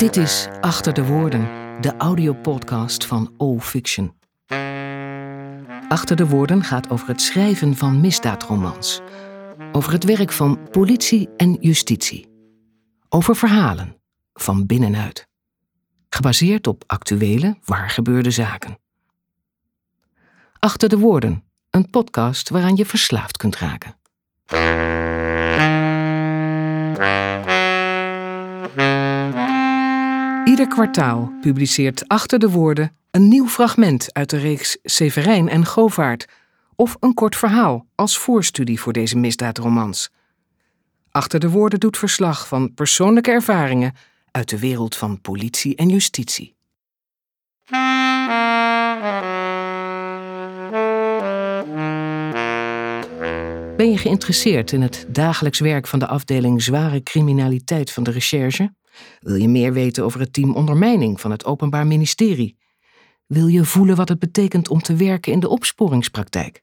Dit is Achter de Woorden, de audiopodcast van O Fiction. Achter de Woorden gaat over het schrijven van misdaadromans. Over het werk van politie en justitie. Over verhalen, van binnenuit. Gebaseerd op actuele, waargebeurde zaken. Achter de Woorden, een podcast waaraan je verslaafd kunt raken. Ieder kwartaal publiceert Achter de Woorden een nieuw fragment uit de reeks Severijn en Govaert of een kort verhaal als voorstudie voor deze misdaadromans. Achter de Woorden doet verslag van persoonlijke ervaringen uit de wereld van politie en justitie. Ben je geïnteresseerd in het dagelijks werk van de afdeling zware criminaliteit van de recherche? Wil je meer weten over het team ondermijning van het Openbaar Ministerie? Wil je voelen wat het betekent om te werken in de opsporingspraktijk?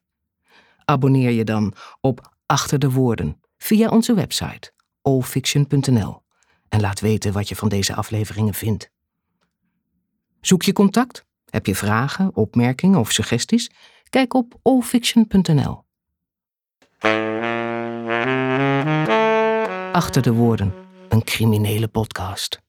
Abonneer je dan op Achter de Woorden via onze website allfiction.nl en laat weten wat je van deze afleveringen vindt. Zoek je contact? Heb je vragen, opmerkingen of suggesties? Kijk op allfiction.nl. Achter de Woorden, een criminele podcast.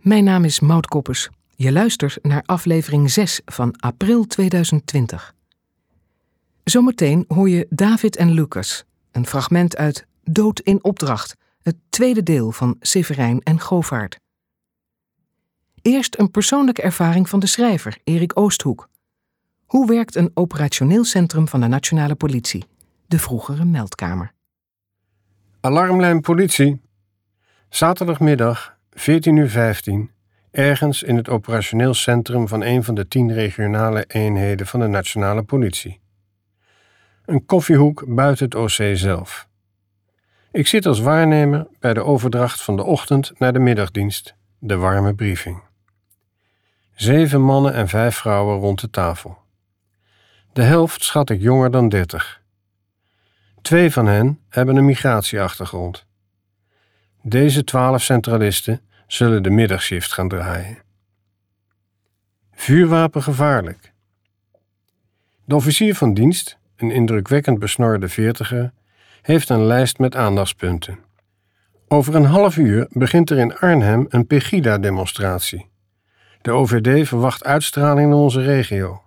Mijn naam is Maud Koppers. Je luistert naar aflevering 6 van april 2020. Zometeen hoor je David en Lucas, een fragment uit Dood in opdracht, het tweede deel van Severijn en Govaert. Eerst een persoonlijke ervaring van de schrijver, Erik Oosthoek. Hoe werkt een operationeel centrum van de Nationale Politie, de vroegere meldkamer? Alarmlijn politie. Zaterdagmiddag, 14.15 uur, ergens in het operationeel centrum van een van de tien regionale eenheden van de Nationale Politie. Een koffiehoek buiten het OC zelf. Ik zit als waarnemer bij de overdracht van de ochtend naar de middagdienst, de warme briefing. Zeven mannen en vijf vrouwen rond de tafel. De helft schat ik jonger dan dertig. Twee van hen hebben een migratieachtergrond. Deze twaalf centralisten zullen de middagshift gaan draaien. Vuurwapen gevaarlijk. De officier van dienst, een indrukwekkend besnorde veertiger, heeft een lijst met aandachtspunten. Over een half uur begint er in Arnhem een Pegida-demonstratie. De OVD verwacht uitstraling naar onze regio.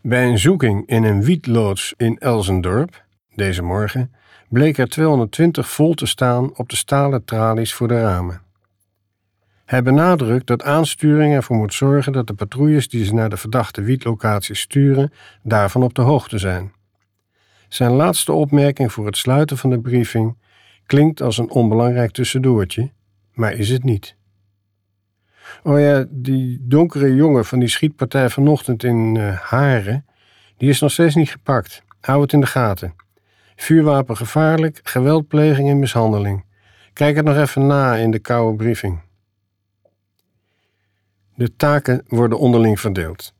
Bij een zoeking in een wietloods in Elsendorp, deze morgen, bleek er 220 vol te staan op de stalen tralies voor de ramen. Hij benadrukt dat aansturing ervoor moet zorgen dat de patrouilles die ze naar de verdachte wietlocaties sturen, daarvan op de hoogte zijn. Zijn laatste opmerking voor het sluiten van de briefing klinkt als een onbelangrijk tussendoortje, maar is het niet. Oh ja, die donkere jongen van die schietpartij vanochtend in uh, Haren, die is nog steeds niet gepakt. Hou het in de gaten. Vuurwapen gevaarlijk, geweldpleging en mishandeling. Kijk het nog even na in de koude briefing. De taken worden onderling verdeeld.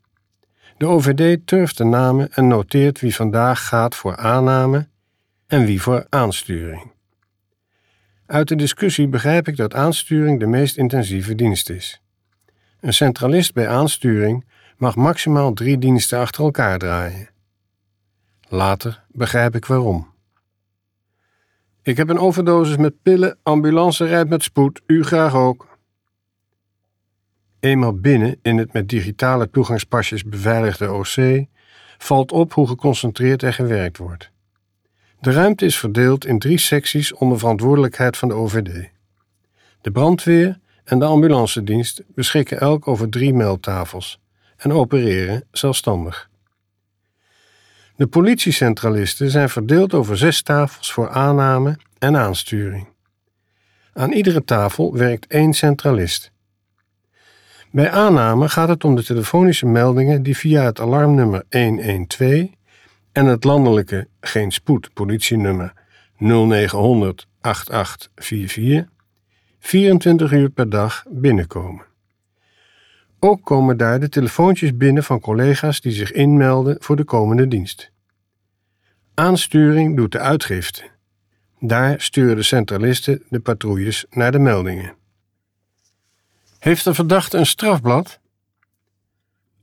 De OVD turft de namen en noteert wie vandaag gaat voor aanname en wie voor aansturing. Uit de discussie begrijp ik dat aansturing de meest intensieve dienst is. Een centralist bij aansturing mag maximaal drie diensten achter elkaar draaien. Later begrijp ik waarom. Ik heb een overdosis met pillen, ambulance rijdt met spoed, u graag ook. Eenmaal binnen in het met digitale toegangspasjes beveiligde OC valt op hoe geconcentreerd er gewerkt wordt. De ruimte is verdeeld in drie secties onder verantwoordelijkheid van de OVD. De brandweer en de ambulancedienst beschikken elk over drie meldtafels en opereren zelfstandig. De politiecentralisten zijn verdeeld over zes tafels voor aanname en aansturing. Aan iedere tafel werkt één centralist. Bij aanname gaat het om de telefonische meldingen die via het alarmnummer 112 en het landelijke geen spoed politienummer 0900 8844 24 uur per dag binnenkomen. Ook komen daar de telefoontjes binnen van collega's die zich inmelden voor de komende dienst. Aansturing doet de uitgifte. Daar sturen de centralisten de patrouilles naar de meldingen. Heeft de verdachte een strafblad?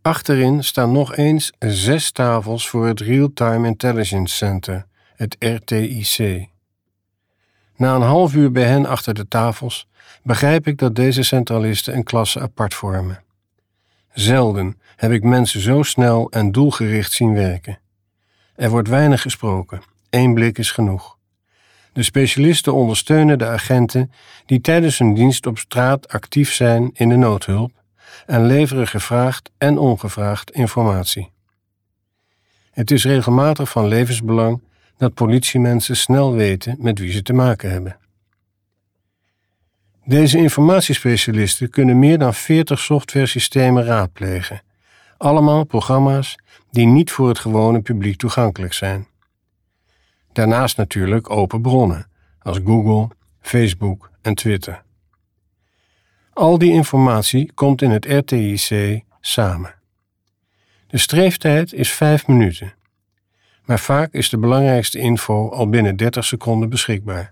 Achterin staan nog eens zes tafels voor het Real-Time Intelligence Center, het RTIC. Na een half uur bij hen achter de tafels begrijp ik dat deze centralisten een klasse apart vormen. Zelden heb ik mensen zo snel en doelgericht zien werken. Er wordt weinig gesproken, één blik is genoeg. De specialisten ondersteunen de agenten die tijdens hun dienst op straat actief zijn in de noodhulp en leveren gevraagd en ongevraagd informatie. Het is regelmatig van levensbelang dat politiemensen snel weten met wie ze te maken hebben. Deze informatiespecialisten kunnen meer dan 40 softwaresystemen raadplegen, allemaal programma's die niet voor het gewone publiek toegankelijk zijn. Daarnaast natuurlijk open bronnen, als Google, Facebook en Twitter. Al die informatie komt in het RTIC samen. De streeftijd is 5 minuten, maar vaak is de belangrijkste info al binnen 30 seconden beschikbaar.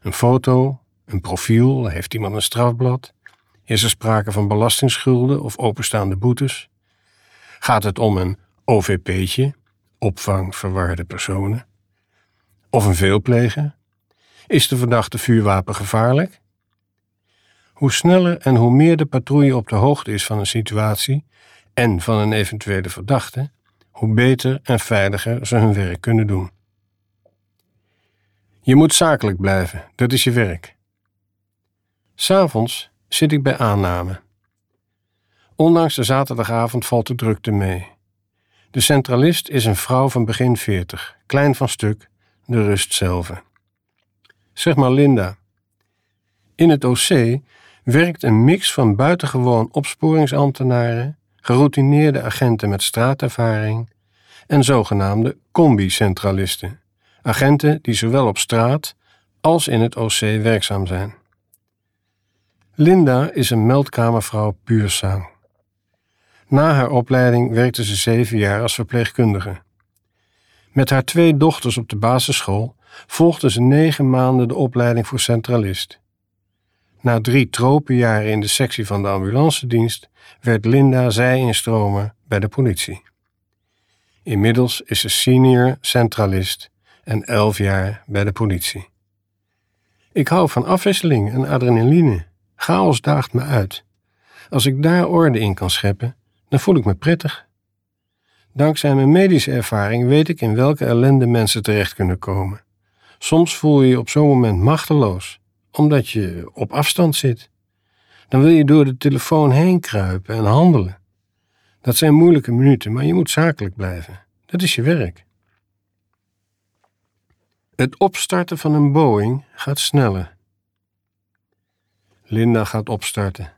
Een foto, een profiel, heeft iemand een strafblad? Is er sprake van belastingsschulden of openstaande boetes? Gaat het om een OVP'tje, opvang verwarde personen? Of een veelpleger? Is de verdachte vuurwapen gevaarlijk? Hoe sneller en hoe meer de patrouille op de hoogte is van een situatie en van een eventuele verdachte, hoe beter en veiliger ze hun werk kunnen doen. Je moet zakelijk blijven, dat is je werk. S'avonds zit ik bij aanname. Ondanks de zaterdagavond valt de drukte mee. De centralist is een vrouw van begin veertig, klein van stuk, de rust zelf. Zeg maar Linda. In het OC werkt een mix van buitengewoon opsporingsambtenaren, geroutineerde agenten met straatervaring en zogenaamde combi-centralisten, agenten die zowel op straat als in het OC werkzaam zijn. Linda is een meldkamervrouw puur. Na haar opleiding werkte ze zeven jaar als verpleegkundige. Met haar twee dochters op de basisschool volgde ze negen maanden de opleiding voor centralist. Na drie tropenjaren in de sectie van de ambulancedienst werd Linda zij-instromer bij de politie. Inmiddels is ze senior centralist en elf jaar bij de politie. Ik hou van afwisseling en adrenaline. Chaos daagt me uit. Als ik daar orde in kan scheppen, dan voel ik me prettig. Dankzij mijn medische ervaring weet ik in welke ellende mensen terecht kunnen komen. Soms voel je je op zo'n moment machteloos, omdat je op afstand zit. Dan wil je door de telefoon heen kruipen en handelen. Dat zijn moeilijke minuten, maar je moet zakelijk blijven. Dat is je werk. Het opstarten van een Boeing gaat sneller. Linda gaat opstarten.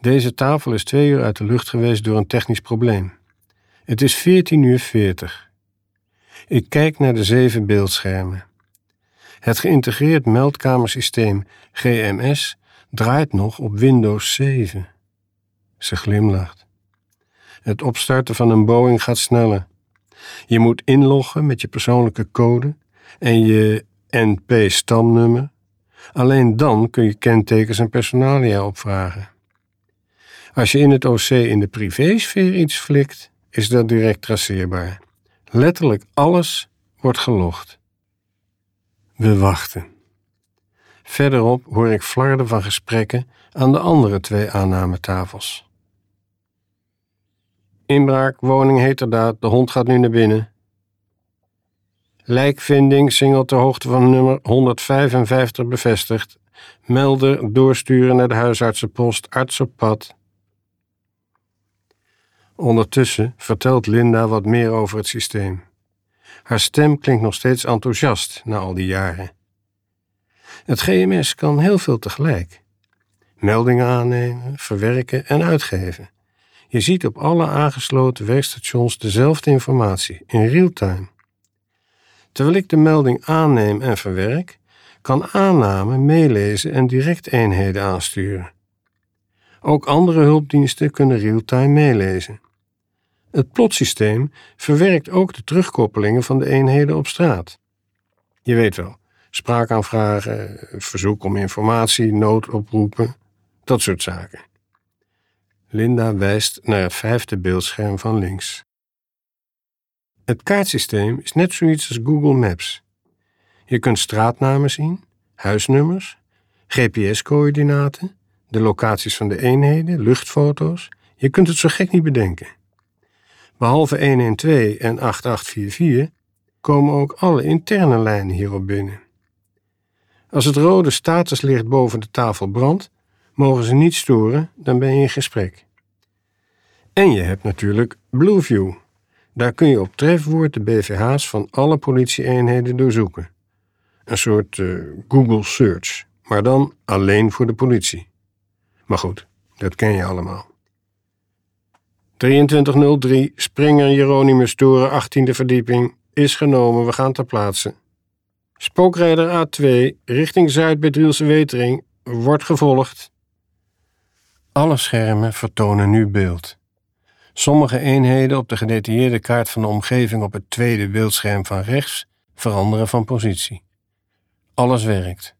Deze tafel is twee uur uit de lucht geweest door een technisch probleem. Het is 14 uur 40. Ik kijk naar de zeven beeldschermen. Het geïntegreerd meldkamersysteem GMS draait nog op Windows 7. Ze glimlacht. Het opstarten van een Boeing gaat sneller. Je moet inloggen met je persoonlijke code en je NP-stamnummer. Alleen dan kun je kentekens en personalia opvragen. Als je in het OC in de privésfeer iets flikt, is dat direct traceerbaar. Letterlijk alles wordt gelogd. We wachten. Verderop hoor ik flarden van gesprekken aan de andere twee aannametafels. Inbraak, woning heterdaad, de hond gaat nu naar binnen. Lijkvinding, singel ter hoogte van nummer 155 bevestigd. Melder doorsturen naar de huisartsenpost, arts op pad. Ondertussen vertelt Linda wat meer over het systeem. Haar stem klinkt nog steeds enthousiast na al die jaren. Het GMS kan heel veel tegelijk. Meldingen aannemen, verwerken en uitgeven. Je ziet op alle aangesloten werkstations dezelfde informatie in real time. Terwijl ik de melding aanneem en verwerk, kan aanname meelezen en direct eenheden aansturen. Ook andere hulpdiensten kunnen real-time meelezen. Het plotsysteem verwerkt ook de terugkoppelingen van de eenheden op straat. Je weet wel, spraakaanvragen, verzoek om informatie, noodoproepen, dat soort zaken. Linda wijst naar het vijfde beeldscherm van links. Het kaartsysteem is net zoiets als Google Maps. Je kunt straatnamen zien, huisnummers, GPS-coördinaten, de locaties van de eenheden, luchtfoto's. Je kunt het zo gek niet bedenken. Behalve 112 en 8844 komen ook alle interne lijnen hierop binnen. Als het rode statuslicht boven de tafel brandt, mogen ze niet storen, dan ben je in gesprek. En je hebt natuurlijk Blueview. Daar kun je op trefwoord de BVH's van alle politieeenheden doorzoeken. Een soort uh, Google Search, maar dan alleen voor de politie. Maar goed, dat ken je allemaal. 2303, Springer Jeronimus Toren, 18e verdieping, is genomen, we gaan ter plaatse. Spookrijder A2, richting Zuid bij Drielse Wetering, wordt gevolgd. Alle schermen vertonen nu beeld. Sommige eenheden op de gedetailleerde kaart van de omgeving op het tweede beeldscherm van rechts veranderen van positie. Alles werkt.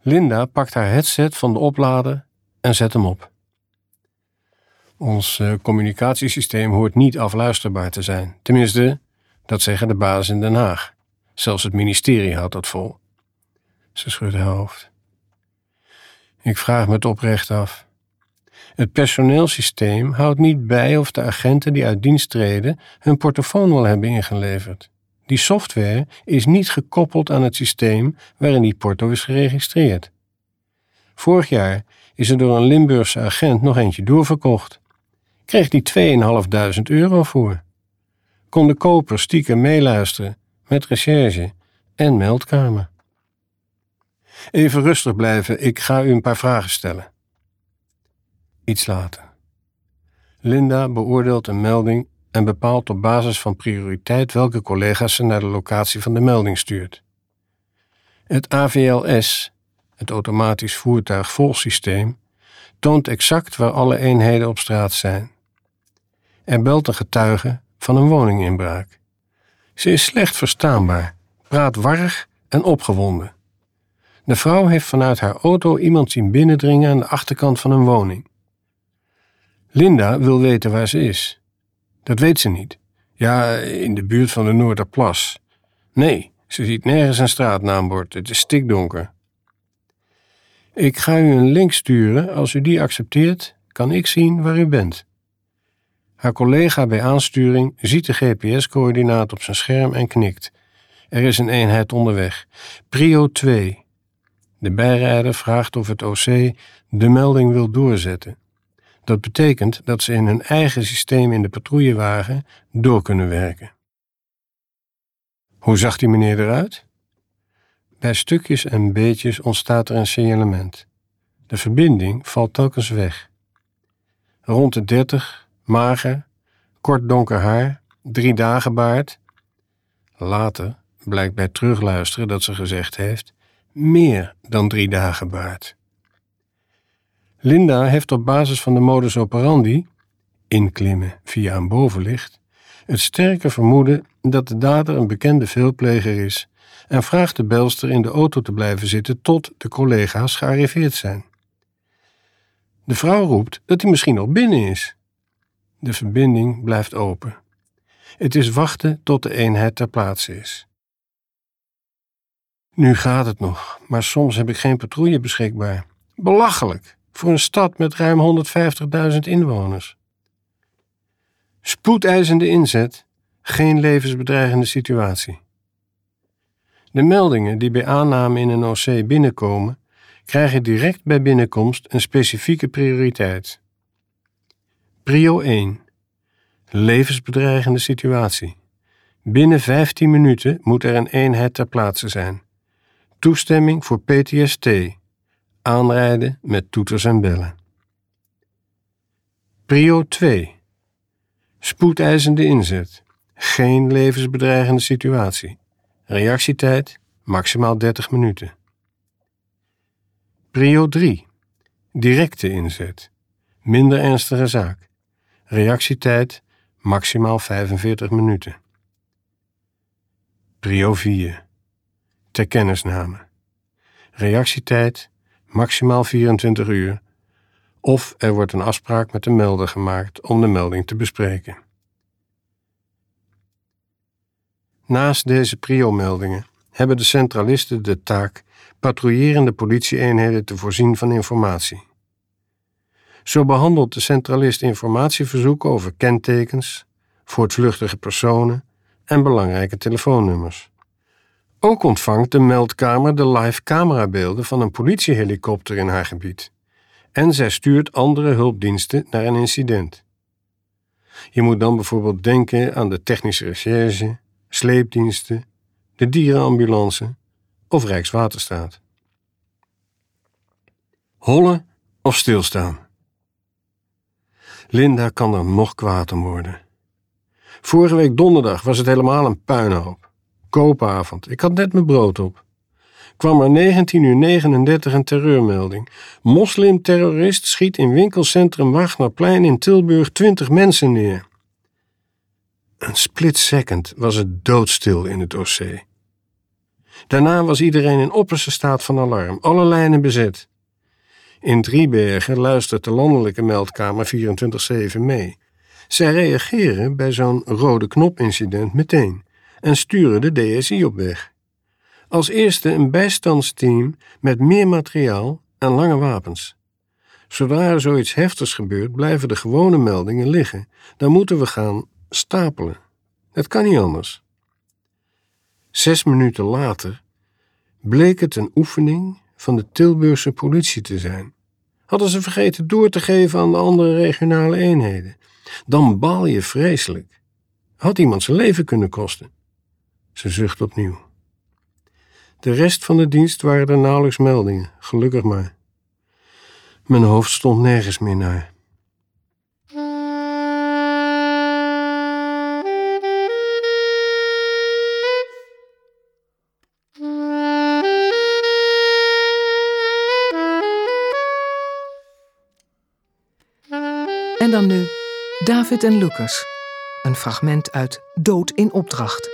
Linda pakt haar headset van de oplader en zet hem op. Ons uh, communicatiesysteem hoort niet afluisterbaar te zijn. Tenminste, dat zeggen de baas in Den Haag. Zelfs het ministerie houdt dat vol. Ze schudt haar hoofd. Ik vraag me het oprecht af. Het personeelsysteem houdt niet bij of de agenten die uit dienst treden hun portofoon wel hebben ingeleverd. Die software is niet gekoppeld aan het systeem waarin die porto is geregistreerd. Vorig jaar is er door een Limburgse agent nog eentje doorverkocht. Kreeg die 2.500 euro voor. Kon de koper stiekem meeluisteren met recherche en meldkamer. Even rustig blijven, ik ga u een paar vragen stellen. Iets later. Linda beoordeelt een melding en bepaalt op basis van prioriteit welke collega's ze naar de locatie van de melding stuurt. Het AVLS, het automatisch voertuigvolgsysteem, toont exact waar alle eenheden op straat zijn. Er belt een getuige van een woninginbraak. Ze is slecht verstaanbaar, praat warrig en opgewonden. De vrouw heeft vanuit haar auto iemand zien binnendringen aan de achterkant van een woning. Linda wil weten waar ze is. Dat weet ze niet. Ja, in de buurt van de Noorderplas. Nee, ze ziet nergens een straatnaambord. Het is stikdonker. Ik ga u een link sturen. Als u die accepteert, kan ik zien waar u bent. Haar collega bij aansturing ziet de GPS-coördinaat op zijn scherm en knikt. Er is een eenheid onderweg. Prio 2. De bijrijder vraagt of het OC de melding wil doorzetten. Dat betekent dat ze in hun eigen systeem in de patrouillewagen door kunnen werken. Hoe zag die meneer eruit? Bij stukjes en beetjes ontstaat er een signalement. De verbinding valt telkens weg. Rond de dertig, mager, kort donker haar, drie dagen baard. Later blijkt bij terugluisteren dat ze gezegd heeft: meer dan drie dagen baard. Linda heeft op basis van de modus operandi, inklimmen via een bovenlicht, het sterke vermoeden dat de dader een bekende veelpleger is en vraagt de belster in de auto te blijven zitten tot de collega's gearriveerd zijn. De vrouw roept dat hij misschien nog binnen is. De verbinding blijft open. Het is wachten tot de eenheid ter plaatse is. Nu gaat het nog, maar soms heb ik geen patrouille beschikbaar. Belachelijk! Voor een stad met ruim 150.000 inwoners. Spoedeisende inzet, geen levensbedreigende situatie. De meldingen die bij aanname in een OC binnenkomen, krijgen direct bij binnenkomst een specifieke prioriteit. Prio 1. Levensbedreigende situatie. Binnen 15 minuten moet er een eenheid ter plaatse zijn. Toestemming voor PTST, aanrijden met toeters en bellen. Prio 2. Spoedeisende inzet. Geen levensbedreigende situatie. Reactietijd maximaal 30 minuten. Prio 3. Directe inzet. Minder ernstige zaak. Reactietijd maximaal 45 minuten. Prio 4. ter kennisname. Reactietijd maximaal 24 uur. Of er wordt een afspraak met de melder gemaakt om de melding te bespreken. Naast deze prio-meldingen hebben de centralisten de taak patrouillerende politieeenheden te voorzien van informatie. Zo behandelt de centralist informatieverzoeken over kentekens, voortvluchtige personen en belangrijke telefoonnummers. Ook ontvangt de meldkamer de live camerabeelden van een politiehelikopter in haar gebied. En zij stuurt andere hulpdiensten naar een incident. Je moet dan bijvoorbeeld denken aan de technische recherche, sleepdiensten, de dierenambulance of Rijkswaterstaat. Hollen of stilstaan? Linda kan er nog kwaad om worden. Vorige week donderdag was het helemaal een puinhoop. Koopavond. Ik had net mijn brood op. Kwam er 19 uur 39 een terreurmelding. Moslimterrorist schiet in winkelcentrum Wagnerplein in Tilburg 20 mensen neer. Een split second was het doodstil in het OC. Daarna was iedereen in opperste staat van alarm, alle lijnen bezet. In Driebergen luistert de landelijke meldkamer 24-7 mee. Zij reageren bij zo'n rode knop-incident meteen en sturen de DSI op weg. Als eerste een bijstandsteam met meer materiaal en lange wapens. Zodra er zoiets heftigs gebeurt, blijven de gewone meldingen liggen. Dan moeten we gaan stapelen. Het kan niet anders. Zes minuten later bleek het een oefening van de Tilburgse politie te zijn. Hadden ze vergeten door te geven aan de andere regionale eenheden. Dan baal je vreselijk. Had iemand zijn leven kunnen kosten. Ze zucht opnieuw. De rest van de dienst waren er nauwelijks meldingen, gelukkig maar. Mijn hoofd stond nergens meer naar. En dan nu David en Lucas. Een fragment uit Dood in opdracht.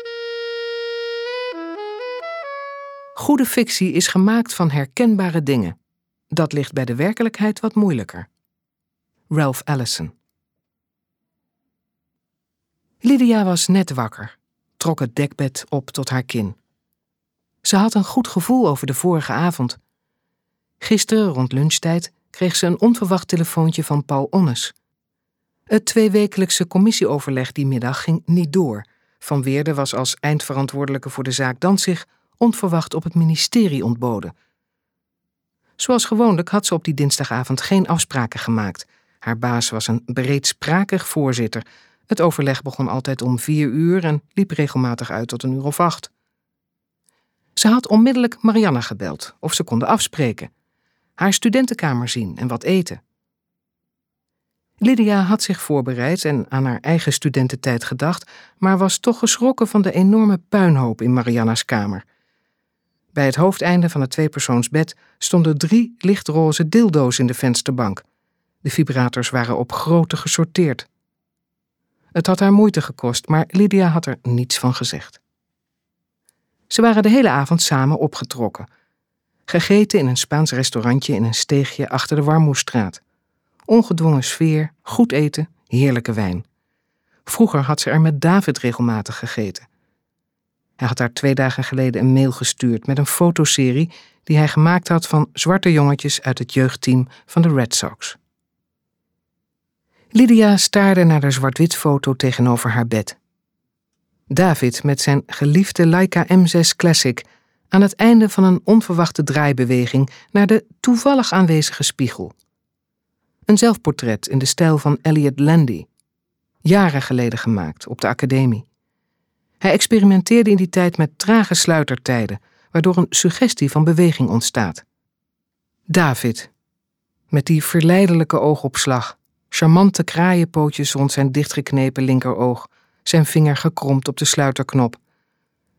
Goede fictie is gemaakt van herkenbare dingen. Dat ligt bij de werkelijkheid wat moeilijker. Ralph Allison. Lydia was net wakker, trok het dekbed op tot haar kin. Ze had een goed gevoel over de vorige avond. Gisteren rond lunchtijd kreeg ze een onverwacht telefoontje van Paul Onnes. Het tweewekelijkse commissieoverleg die middag ging niet door. Van Weerde was als eindverantwoordelijke voor de zaak Danzig onverwacht op het ministerie ontboden. Zoals gewoonlijk had ze op die dinsdagavond geen afspraken gemaakt. Haar baas was een breedsprakig voorzitter. Het overleg begon altijd om vier uur en liep regelmatig uit tot een uur of acht. Ze had onmiddellijk Marianne gebeld of ze konden afspreken. Haar studentenkamer zien en wat eten. Lydia had zich voorbereid en aan haar eigen studententijd gedacht, maar was toch geschrokken van de enorme puinhoop in Marianna's kamer. Bij het hoofdeinde van het tweepersoonsbed stonden drie lichtroze dildo's in de vensterbank. De vibrators waren op grootte gesorteerd. Het had haar moeite gekost, maar Lydia had er niets van gezegd. Ze waren de hele avond samen opgetrokken. Gegeten in een Spaans restaurantje in een steegje achter de Warmoestraat. Ongedwongen sfeer, goed eten, heerlijke wijn. Vroeger had ze er met David regelmatig gegeten. Hij had haar twee dagen geleden een mail gestuurd met een fotoserie die hij gemaakt had van zwarte jongetjes uit het jeugdteam van de Red Sox. Lydia staarde naar de zwart-wit foto tegenover haar bed. David met zijn geliefde Leica M6 Classic aan het einde van een onverwachte draaibeweging naar de toevallig aanwezige spiegel. Een zelfportret in de stijl van Elliot Landy, jaren geleden gemaakt op de academie. Hij experimenteerde in die tijd met trage sluitertijden, waardoor een suggestie van beweging ontstaat. David, met die verleidelijke oogopslag, charmante kraaienpootjes rond zijn dichtgeknepen linkeroog, zijn vinger gekromd op de sluiterknop.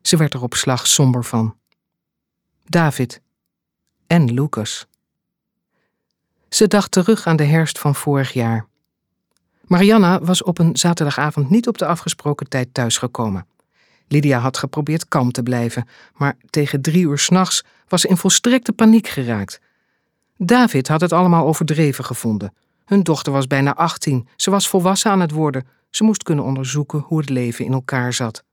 Ze werd er op slag somber van. David en Lucas. Ze dacht terug aan de herfst van vorig jaar. Marianna was op een zaterdagavond niet op de afgesproken tijd thuisgekomen. Lydia had geprobeerd kalm te blijven, maar tegen drie uur s'nachts was ze in volstrekte paniek geraakt. David had het allemaal overdreven gevonden. Hun dochter was bijna 18, ze was volwassen aan het worden. Ze moest kunnen onderzoeken hoe het leven in elkaar zat.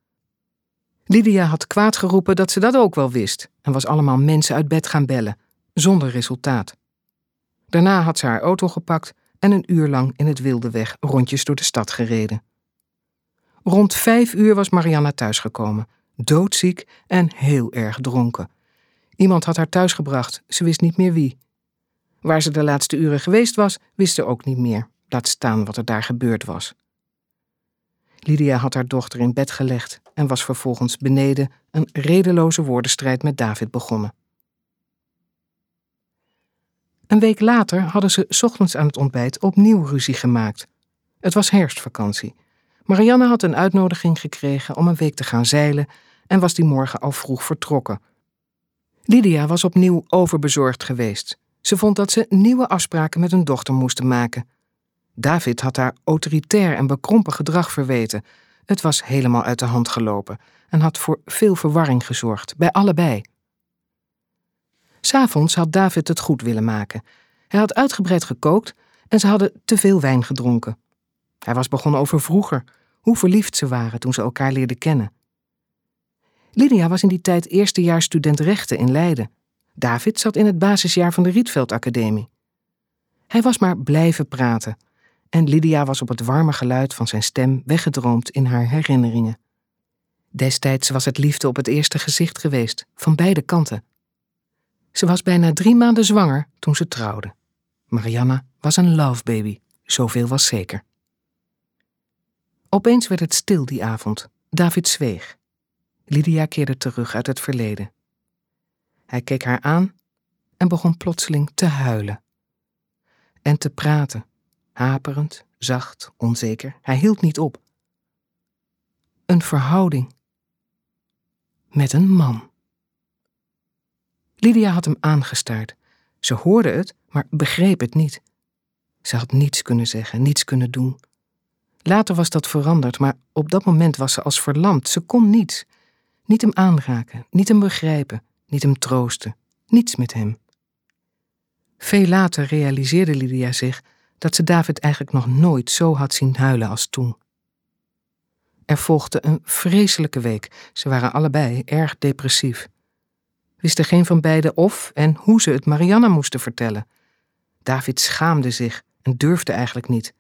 Lydia had kwaad geroepen dat ze dat ook wel wist en was allemaal mensen uit bed gaan bellen, zonder resultaat. Daarna had ze haar auto gepakt en een uur lang in het wilde weg rondjes door de stad gereden. Rond vijf uur was Marianna thuisgekomen, doodziek en heel erg dronken. Iemand had haar thuisgebracht, ze wist niet meer wie. Waar ze de laatste uren geweest was, wist ze ook niet meer, laat staan wat er daar gebeurd was. Lydia had haar dochter in bed gelegd en was vervolgens beneden een redeloze woordenstrijd met David begonnen. Een week later hadden ze ochtends aan het ontbijt opnieuw ruzie gemaakt. Het was herfstvakantie. Marianne had een uitnodiging gekregen om een week te gaan zeilen en was die morgen al vroeg vertrokken. Lydia was opnieuw overbezorgd geweest. Ze vond dat ze nieuwe afspraken met hun dochter moesten maken. David had haar autoritair en bekrompen gedrag verweten. Het was helemaal uit de hand gelopen en had voor veel verwarring gezorgd, bij allebei. S'avonds had David het goed willen maken. Hij had uitgebreid gekookt en ze hadden te veel wijn gedronken. Hij was begonnen over vroeger, hoe verliefd ze waren toen ze elkaar leerden kennen. Lydia was in die tijd eerstejaars student rechten in Leiden. David zat in het basisjaar van de Rietveld Academie. Hij was maar blijven praten en Lydia was op het warme geluid van zijn stem weggedroomd in haar herinneringen. Destijds was het liefde op het eerste gezicht geweest, van beide kanten. Ze was bijna drie maanden zwanger toen ze trouwde. Marianne was een love baby, zoveel was zeker. Opeens werd het stil die avond. David zweeg. Lydia keerde terug uit het verleden. Hij keek haar aan en begon plotseling te huilen. En te praten, haperend, zacht, onzeker. Hij hield niet op. Een verhouding met een man. Lydia had hem aangestaard. Ze hoorde het, maar begreep het niet. Ze had niets kunnen zeggen, niets kunnen doen. Later was dat veranderd, maar op dat moment was ze als verlamd. Ze kon niets. Niet hem aanraken, niet hem begrijpen, niet hem troosten, niets met hem. Veel later realiseerde Lydia zich dat ze David eigenlijk nog nooit zo had zien huilen als toen. Er volgde een vreselijke week. Ze waren allebei erg depressief. Wisten geen van beiden of en hoe ze het Marianne moesten vertellen. David schaamde zich en durfde eigenlijk niet.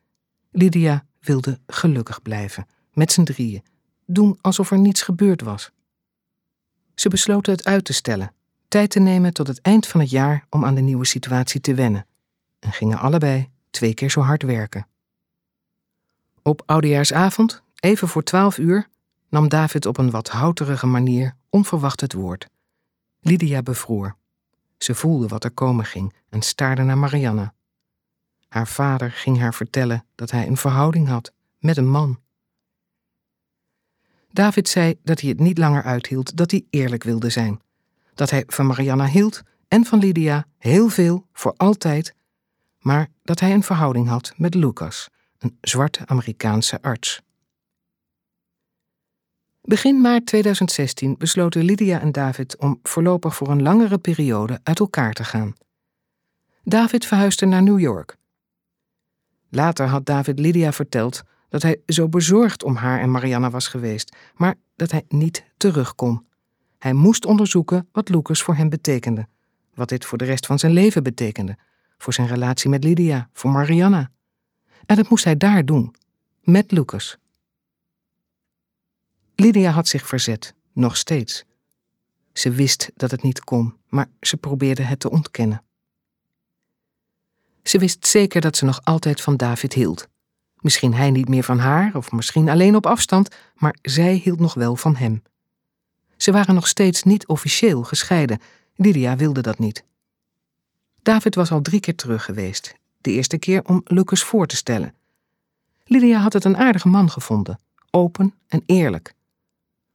Lydia wilde gelukkig blijven, met z'n drieën, doen alsof er niets gebeurd was. Ze besloten het uit te stellen, tijd te nemen tot het eind van het jaar om aan de nieuwe situatie te wennen, en gingen allebei twee keer zo hard werken. Op oudejaarsavond, even voor twaalf uur, nam David op een wat houterige manier onverwacht het woord. Lydia bevroor. Ze voelde wat er komen ging en staarde naar Marianne. Haar vader ging haar vertellen dat hij een verhouding had met een man. David zei dat hij het niet langer uithield, dat hij eerlijk wilde zijn. Dat hij van Marianna hield en van Lydia heel veel, voor altijd, maar dat hij een verhouding had met Lucas, een zwarte Amerikaanse arts. Begin maart 2016 besloten Lydia en David om voorlopig voor een langere periode uit elkaar te gaan. David verhuisde naar New York. Later had David Lydia verteld dat hij zo bezorgd om haar en Marianne was geweest, maar dat hij niet terug kon. Hij moest onderzoeken wat Lucas voor hem betekende, wat dit voor de rest van zijn leven betekende, voor zijn relatie met Lydia, voor Marianne. En dat moest hij daar doen, met Lucas. Lydia had zich verzet, nog steeds. Ze wist dat het niet kon, maar ze probeerde het te ontkennen. Ze wist zeker dat ze nog altijd van David hield. Misschien hij niet meer van haar, of misschien alleen op afstand, maar zij hield nog wel van hem. Ze waren nog steeds niet officieel gescheiden. Lydia wilde dat niet. David was al drie keer terug geweest. De eerste keer om Lucas voor te stellen. Lydia had het een aardige man gevonden, open en eerlijk.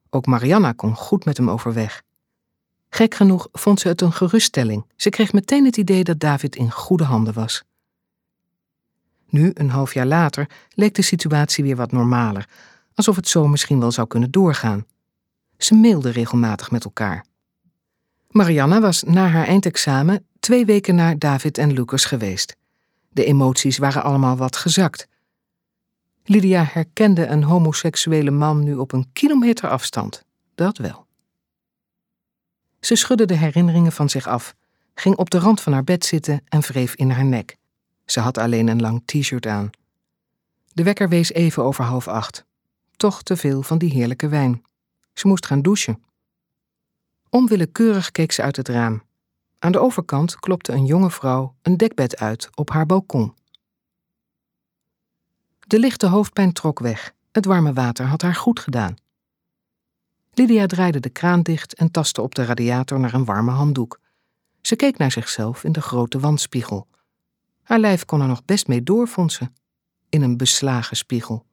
Ook Marianna kon goed met hem overweg. Gek genoeg vond ze het een geruststelling. Ze kreeg meteen het idee dat David in goede handen was. Nu, een half jaar later, leek de situatie weer wat normaler, alsof het zo misschien wel zou kunnen doorgaan. Ze mailden regelmatig met elkaar. Marianne was na haar eindexamen twee weken naar David en Lucas geweest. De emoties waren allemaal wat gezakt. Lydia herkende een homoseksuele man nu op een kilometer afstand. Dat wel. Ze schudde de herinneringen van zich af, ging op de rand van haar bed zitten en wreef in haar nek. Ze had alleen een lang t-shirt aan. De wekker wees even over half acht. Toch te veel van die heerlijke wijn. Ze moest gaan douchen. Onwillekeurig keek ze uit het raam. Aan de overkant klopte een jonge vrouw een dekbed uit op haar balkon. De lichte hoofdpijn trok weg. Het warme water had haar goed gedaan. Lydia draaide de kraan dicht en tastte op de radiator naar een warme handdoek. Ze keek naar zichzelf in de grote wandspiegel. Haar lijf kon er nog best mee doorfonsen. In een beslagen spiegel.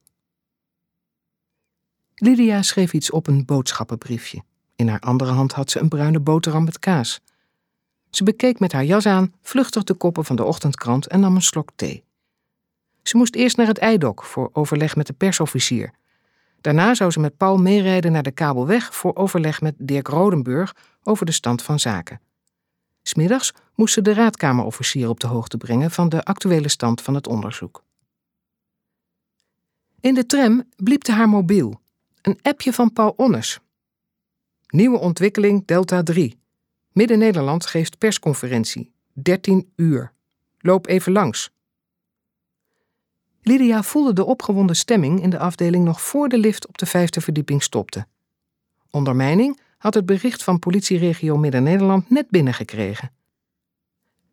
Lydia schreef iets op een boodschappenbriefje. In haar andere hand had ze een bruine boterham met kaas. Ze bekeek met haar jas aan vluchtig de koppen van de ochtendkrant en nam een slok thee. Ze moest eerst naar het eidok voor overleg met de persofficier. Daarna zou ze met Paul meerijden naar de Kabelweg voor overleg met Dirk Rodenburg over de stand van zaken. Smiddags moest ze de raadkamerofficier op de hoogte brengen van de actuele stand van het onderzoek. In de tram bliepte haar mobiel, een appje van Paul Onnes. Nieuwe ontwikkeling Delta 3. Midden-Nederland geeft persconferentie. 13 uur. Loop even langs. Lydia voelde de opgewonden stemming in de afdeling nog voor de lift op de vijfde verdieping stopte. Ondermijning had het bericht van politieregio Midden-Nederland net binnengekregen.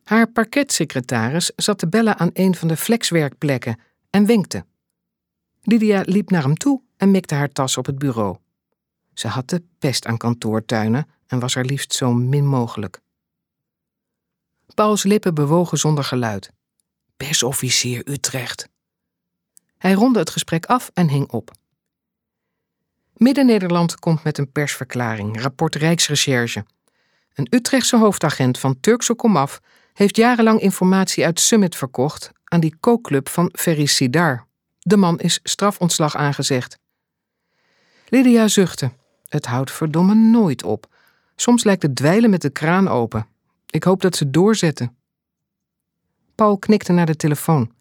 Haar parketsecretaris zat te bellen aan een van de flexwerkplekken en wenkte. Lydia liep naar hem toe en mikte haar tas op het bureau. Ze had de pest aan kantoortuinen en was er liefst zo min mogelijk. Pauls lippen bewogen zonder geluid. Persofficier Utrecht. Hij ronde het gesprek af en hing op. Midden-Nederland komt met een persverklaring, rapport Rijksrecherche. Een Utrechtse hoofdagent van Turkse komaf heeft jarenlang informatie uit Summit verkocht aan die kookclub van Ferry Sidar. De man is strafontslag aangezegd. Lydia zuchtte. Het houdt verdomme nooit op. Soms lijkt het dweilen met de kraan open. Ik hoop dat ze doorzetten. Paul knikte naar de telefoon.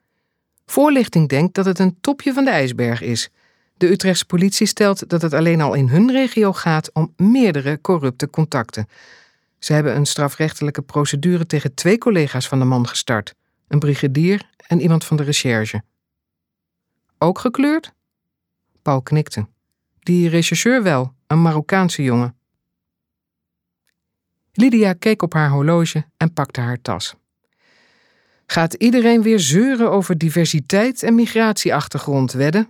Voorlichting denkt dat het een topje van de ijsberg is. De Utrechtse politie stelt dat het alleen al in hun regio gaat om meerdere corrupte contacten. Ze hebben een strafrechtelijke procedure tegen twee collega's van de man gestart: een brigadier en iemand van de recherche. Ook gekleurd? Paul knikte. Die rechercheur wel, een Marokkaanse jongen. Lydia keek op haar horloge en pakte haar tas. Gaat iedereen weer zeuren over diversiteit en migratieachtergrond wedden?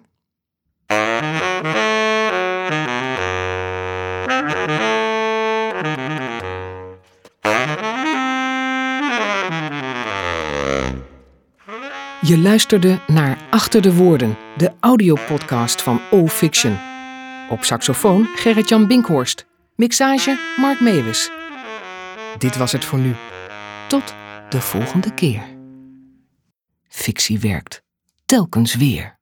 Je luisterde naar Achter de Woorden, de audiopodcast van All Fiction. Op saxofoon Gerrit-Jan Binkhorst. Mixage Mark Meewes. Dit was het voor nu. Tot de volgende keer. Fictie werkt. Telkens weer.